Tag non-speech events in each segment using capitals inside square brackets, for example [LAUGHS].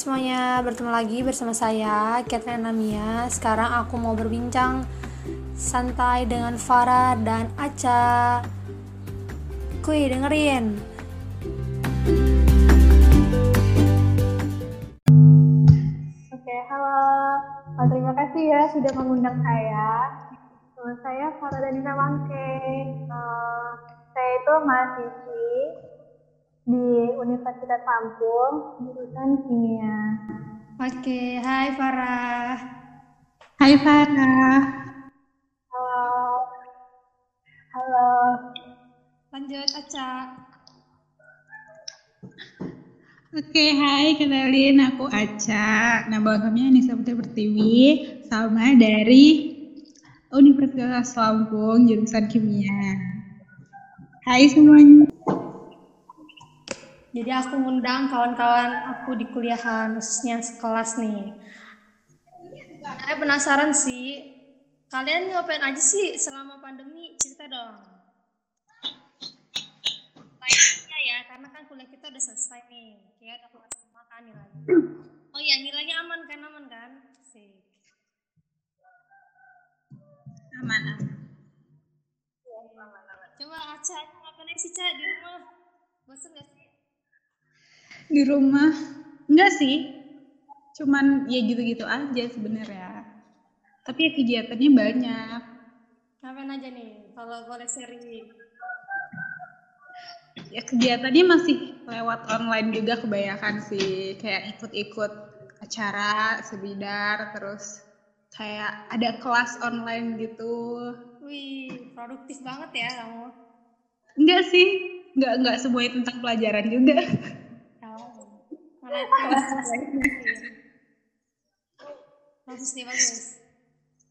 semuanya, bertemu lagi bersama saya Catherine Namia. Sekarang aku mau berbincang santai dengan Farah dan Aca. Kuy, dengerin. Oke, halo. Oh, terima kasih ya sudah mengundang saya. Nama saya Farah Danina Mangke. Uh, saya itu mahasiswi di Universitas Lampung, jurusan kimia. Oke, hai Farah. Hai Farah. Halo. Halo. Lanjut Aca. Oke, hai kenalin aku Aca. Nama lengkapnya Anissa Putri Pertiwi, sama dari Universitas Lampung, jurusan kimia. Hai semuanya. Jadi aku ngundang kawan-kawan aku di kuliahan, khususnya sekelas nih. Saya penasaran sih, kalian ngapain aja sih selama pandemi? Cerita dong. Kayaknya ya, karena kan kuliah kita udah selesai nih. Kayak udah keluar semua kan nilainya. Oh iya, nilainya aman kan? Aman kan? Sih. Aman. Coba Aca, ngapain aja sih, Ca, di rumah? Bosan gak sih? Di rumah? Enggak sih. Cuman ya gitu-gitu aja sebenarnya. Tapi ya kegiatannya banyak. Ngapain aja nih, kalau boleh sharing? Ya kegiatannya masih lewat online juga kebanyakan sih. Kayak ikut-ikut acara sebidar terus kayak ada kelas online gitu. Wih, produktif banget ya kamu. Enggak sih, enggak enggak semuanya tentang pelajaran juga. [LAUGHS] Bagus. Nih, bagus.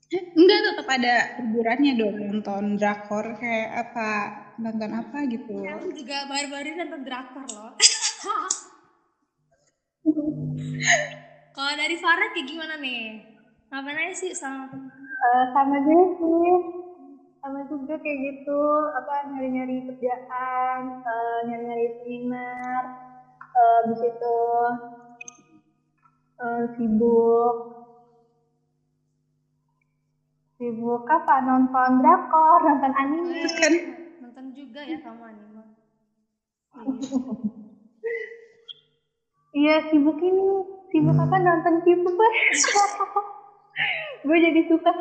Enggak tetap ada hiburannya dong nonton drakor kayak apa nonton apa gitu. Ya, aku juga baru-baru ini nonton drakor loh. [LAUGHS] Kalau dari Farah kayak gimana nih? Ngapain aja sih sama Eh, sama juga sih. Sama juga kayak gitu, apa nyari-nyari kerjaan, eh, nyari-nyari seminar, habis itu eh, sibuk. Sibuk apa? Nonton drakor nonton anime. Kan nonton juga ya kamu anime. iya sibuk ini. Sibuk apa? Nonton K-pop [LAUGHS] gue. Jadi suka.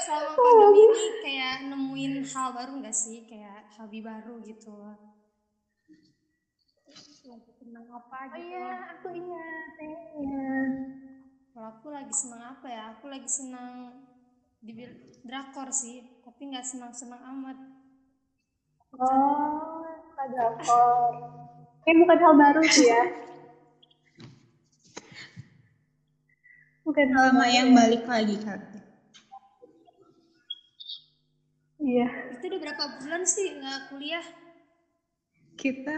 Selama pandemi ini kayak nemuin hal baru nggak sih? Kayak hobi baru gitu. Lagi senang apa oh gitu. iya aku ingat saya ingat Kalau aku lagi senang apa ya? Aku lagi senang di drakor sih, tapi nggak senang-senang amat. oh suka drakor kayak bukan hal baru sih ya [LAUGHS] bukan hal baru yang ya. balik lagi kan. iya Itu udah berapa bulan sih nggak kuliah? Kita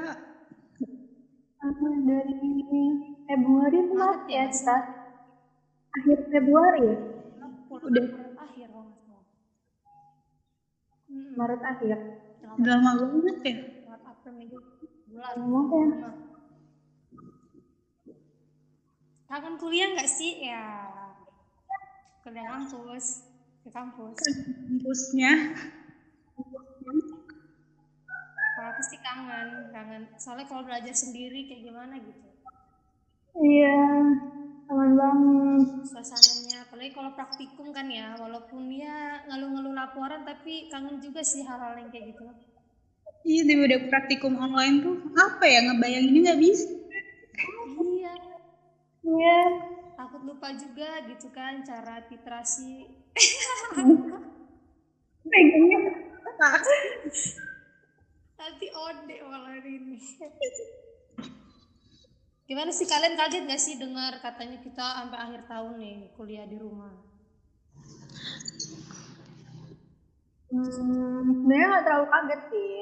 dari Februari itu Maret Maret ya, ya kita akhir Februari Udah. akhir kalau nggak salah. Hmm, Maret akhir udah lama banget ya. Maret April Mei Juni, bulan. Lama ya. Kangen kuliah nggak sih? Ya, kuliah kampus, ke kampus. Kampusnya Kalau sih kangen, kangen. Soalnya kalau belajar sendiri kayak gimana gitu. iya aman banget Suasananya, apalagi kalau praktikum kan ya, walaupun ya ngeluh-ngeluh laporan, tapi kangen juga sih hal-hal yang kayak gitu. iya udah praktikum online tuh apa ya ngebayanginnya nggak bisa. Iya, iya takut lupa juga gitu kan cara titrasi. [LAUGHS] Nanti ode malah ini. [LAUGHS] Gimana sih kalian kaget gak sih dengar katanya kita sampai akhir tahun nih kuliah di rumah? Hmm, sebenarnya nggak terlalu kaget sih.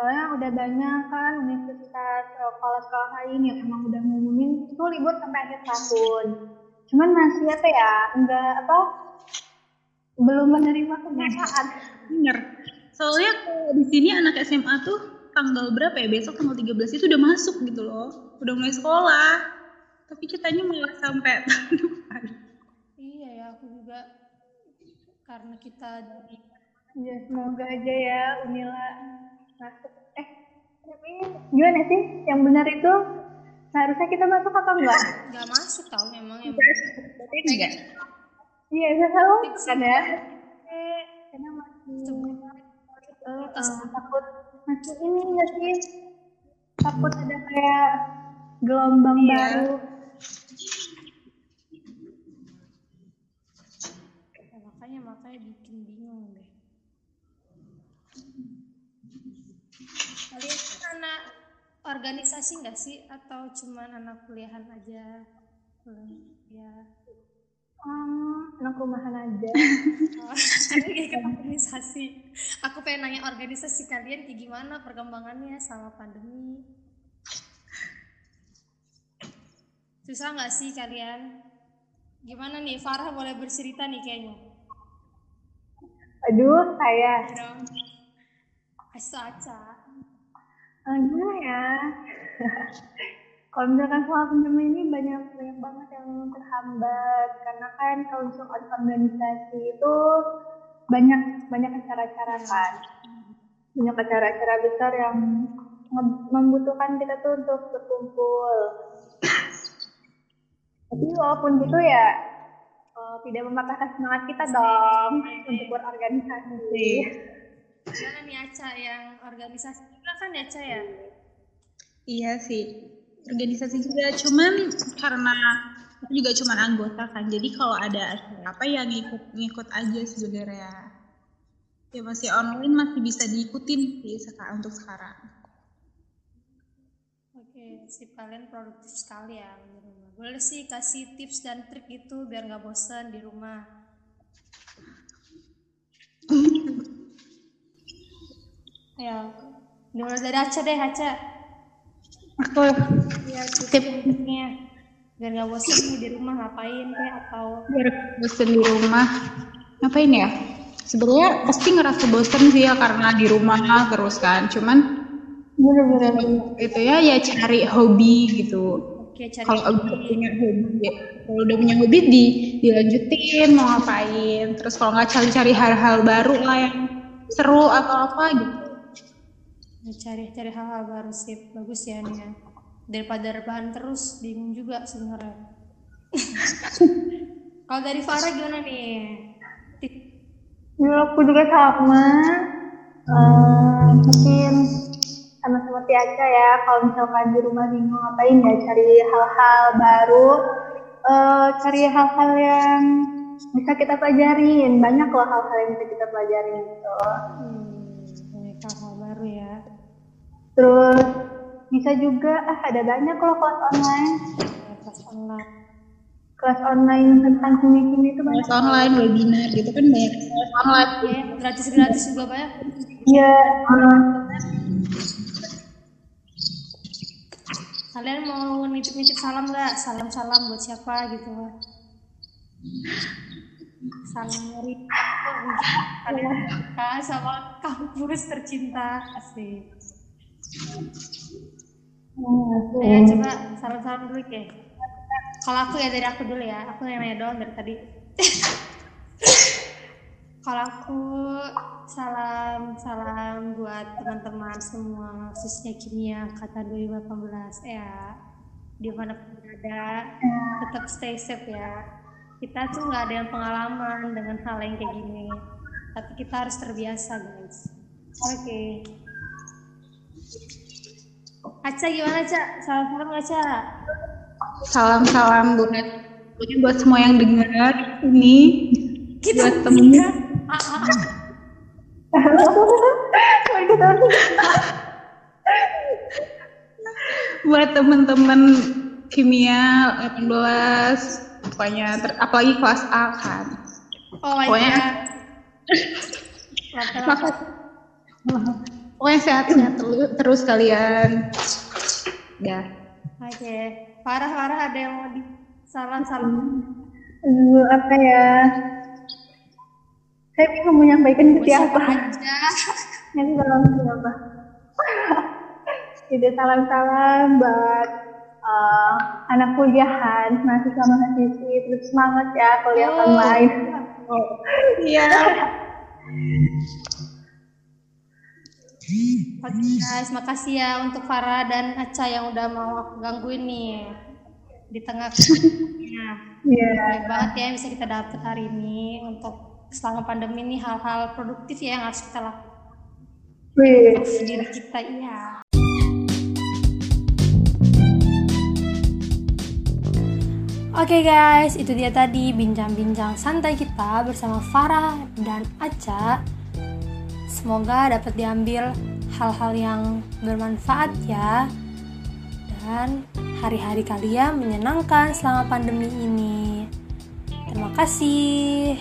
Soalnya udah banyak kan universitas eh, sekolah-sekolah lain yang emang udah ngumumin itu libur sampai akhir tahun. Cuman masih apa ya, enggak apa, belum menerima kenyataan. Bener. Soalnya kalau di sini anak SMA tuh tanggal berapa ya besok tanggal 13 itu udah masuk gitu loh udah mulai sekolah tapi kitanya malah sampai [LAUGHS] tahun depan iya ya aku juga karena kita dari Ya, semoga aja ya Unila masuk. Eh, tapi gimana sih? Yang benar itu seharusnya kita masuk apa enggak? nggak masuk tau emang yang berarti enggak Iya, saya tahu kan ya. Karena masih eh, takut masih ini nggak sih? Takut ada kayak gelombang Iya. baru. ya, makanya makanya bikin bingung deh kalian kan anak organisasi nggak sih atau cuman anak kuliahan aja Hmm, ya Hmm, anak rumahan aja. [LAUGHS] Kayak organisasi aku pengen nanya organisasi kalian kayak gimana perkembangannya sama pandemi susah nggak sih kalian gimana nih Farah boleh bercerita nih kayaknya Aduh, saya. Eh, gimana ya? Kalau misalkan soal pandemi ini banyak banyak banget yang terhambat. Karena kan kalau misalkan organisasi itu banyak banyak acara-acara kan. Banyak acara-acara besar yang membutuhkan kita tuh untuk berkumpul. Tapi walaupun gitu ya eh, tidak mematahkan semangat kita dong untuk berorganisasi. Gimana nih Aca yang organisasi juga kan ya Aca ya? Iya sih, organisasi juga. Cuman karena aku juga cuman anggota kan, jadi kalau ada acara apa ya ngikut ngikut aja sebenarnya. Ya masih online masih bisa diikutin sih sekarang untuk sekarang. Oke, sip kalian produktif sekali ya di rumah. Boleh sih kasih tips dan trik itu biar nggak bosan di rumah. Ayo, dimulai [LAUGHS] dari Aca deh Aca. Aku Ya, tip-tipnya biar nggak bosan nih di rumah ngapain kayak atau? Biar bosen di rumah. Ngapain ya? Sebenarnya pasti ngerasa bosen sih ya karena di rumah terus kan. Cuman bener-bener. itu ya ya cari hobi gitu. kalau udah punya hobi ya, kalau udah punya hobi di dilanjutin mau ngapain. Terus kalau nggak cari-cari hal-hal baru lah yang seru atau apa gitu cari cari hal-hal baru sip bagus ya nih ya. daripada rebahan terus bingung juga sebenarnya [LAUGHS] kalau dari Farah gimana nih Menurut aku juga sama. Eh, mungkin sama seperti Aca ya. Kalau misalkan di rumah bingung ngapain ya cari hal-hal baru. Eh, cari hal-hal yang bisa kita pelajarin. Banyak loh hal-hal yang bisa kita pelajarin gitu. hmm, Terus bisa juga ah ada banyak loh kelas online. Kelas online. Kelas online tentang kimia-kimia itu banyak. kelas online webinar gitu kan banyak. Kelas online. Ya gratis gratis juga banyak. Iya. eh, kalian mau nitip-nitip salam nggak? Salam-salam buat siapa gitu salam dari [LAUGHS] kalian. Suka sama kampus tercinta asik hmm, Ayo coba salam-salam dulu ke. Kalau aku ya dari aku dulu ya, aku yang nanya doang dari tadi. [LAUGHS] Kalau aku salam salam buat teman-teman semua khususnya kimia angkatan 2018 ya di mana pun berada tetap stay safe ya. Kita tuh nggak ada yang pengalaman dengan hal yang kayak gini. Tapi kita harus terbiasa guys. Oke Aca gimana Ca? Salam-salam nggak Ca? salam-salam buat pokoknya buat semua yang dengar ini Kita buat temen buat temen-temen kimia 18 pokoknya ter- apalagi kelas A kan Oh my Pokoknya- god. Pokoknya sehat-sehat terus, terus kalian ya Oke. Parah parah ada yang mau di salam salam. Aduh, apa ya? Saya bingung menyampaikan ke siapa. Nanti kalau siapa. Itu salam-salam buat uh, anak kuliahan, mahasiswa mahasiswi, terus semangat ya kuliah Oh. online. Iya. [LAUGHS] Oke guys, makasih ya untuk Farah dan Aca yang udah mau aku gangguin nih di tengah ya. Iya. Baik banget ya yang bisa kita dapat hari ini untuk selama pandemi ini hal-hal produktif ya yang harus kita lakukan untuk diri kita iya. Oke guys, itu dia tadi bincang-bincang santai kita bersama Farah dan Aca. Semoga dapat diambil hal-hal yang bermanfaat ya. Dan hari-hari kalian menyenangkan selama pandemi ini. Terima kasih.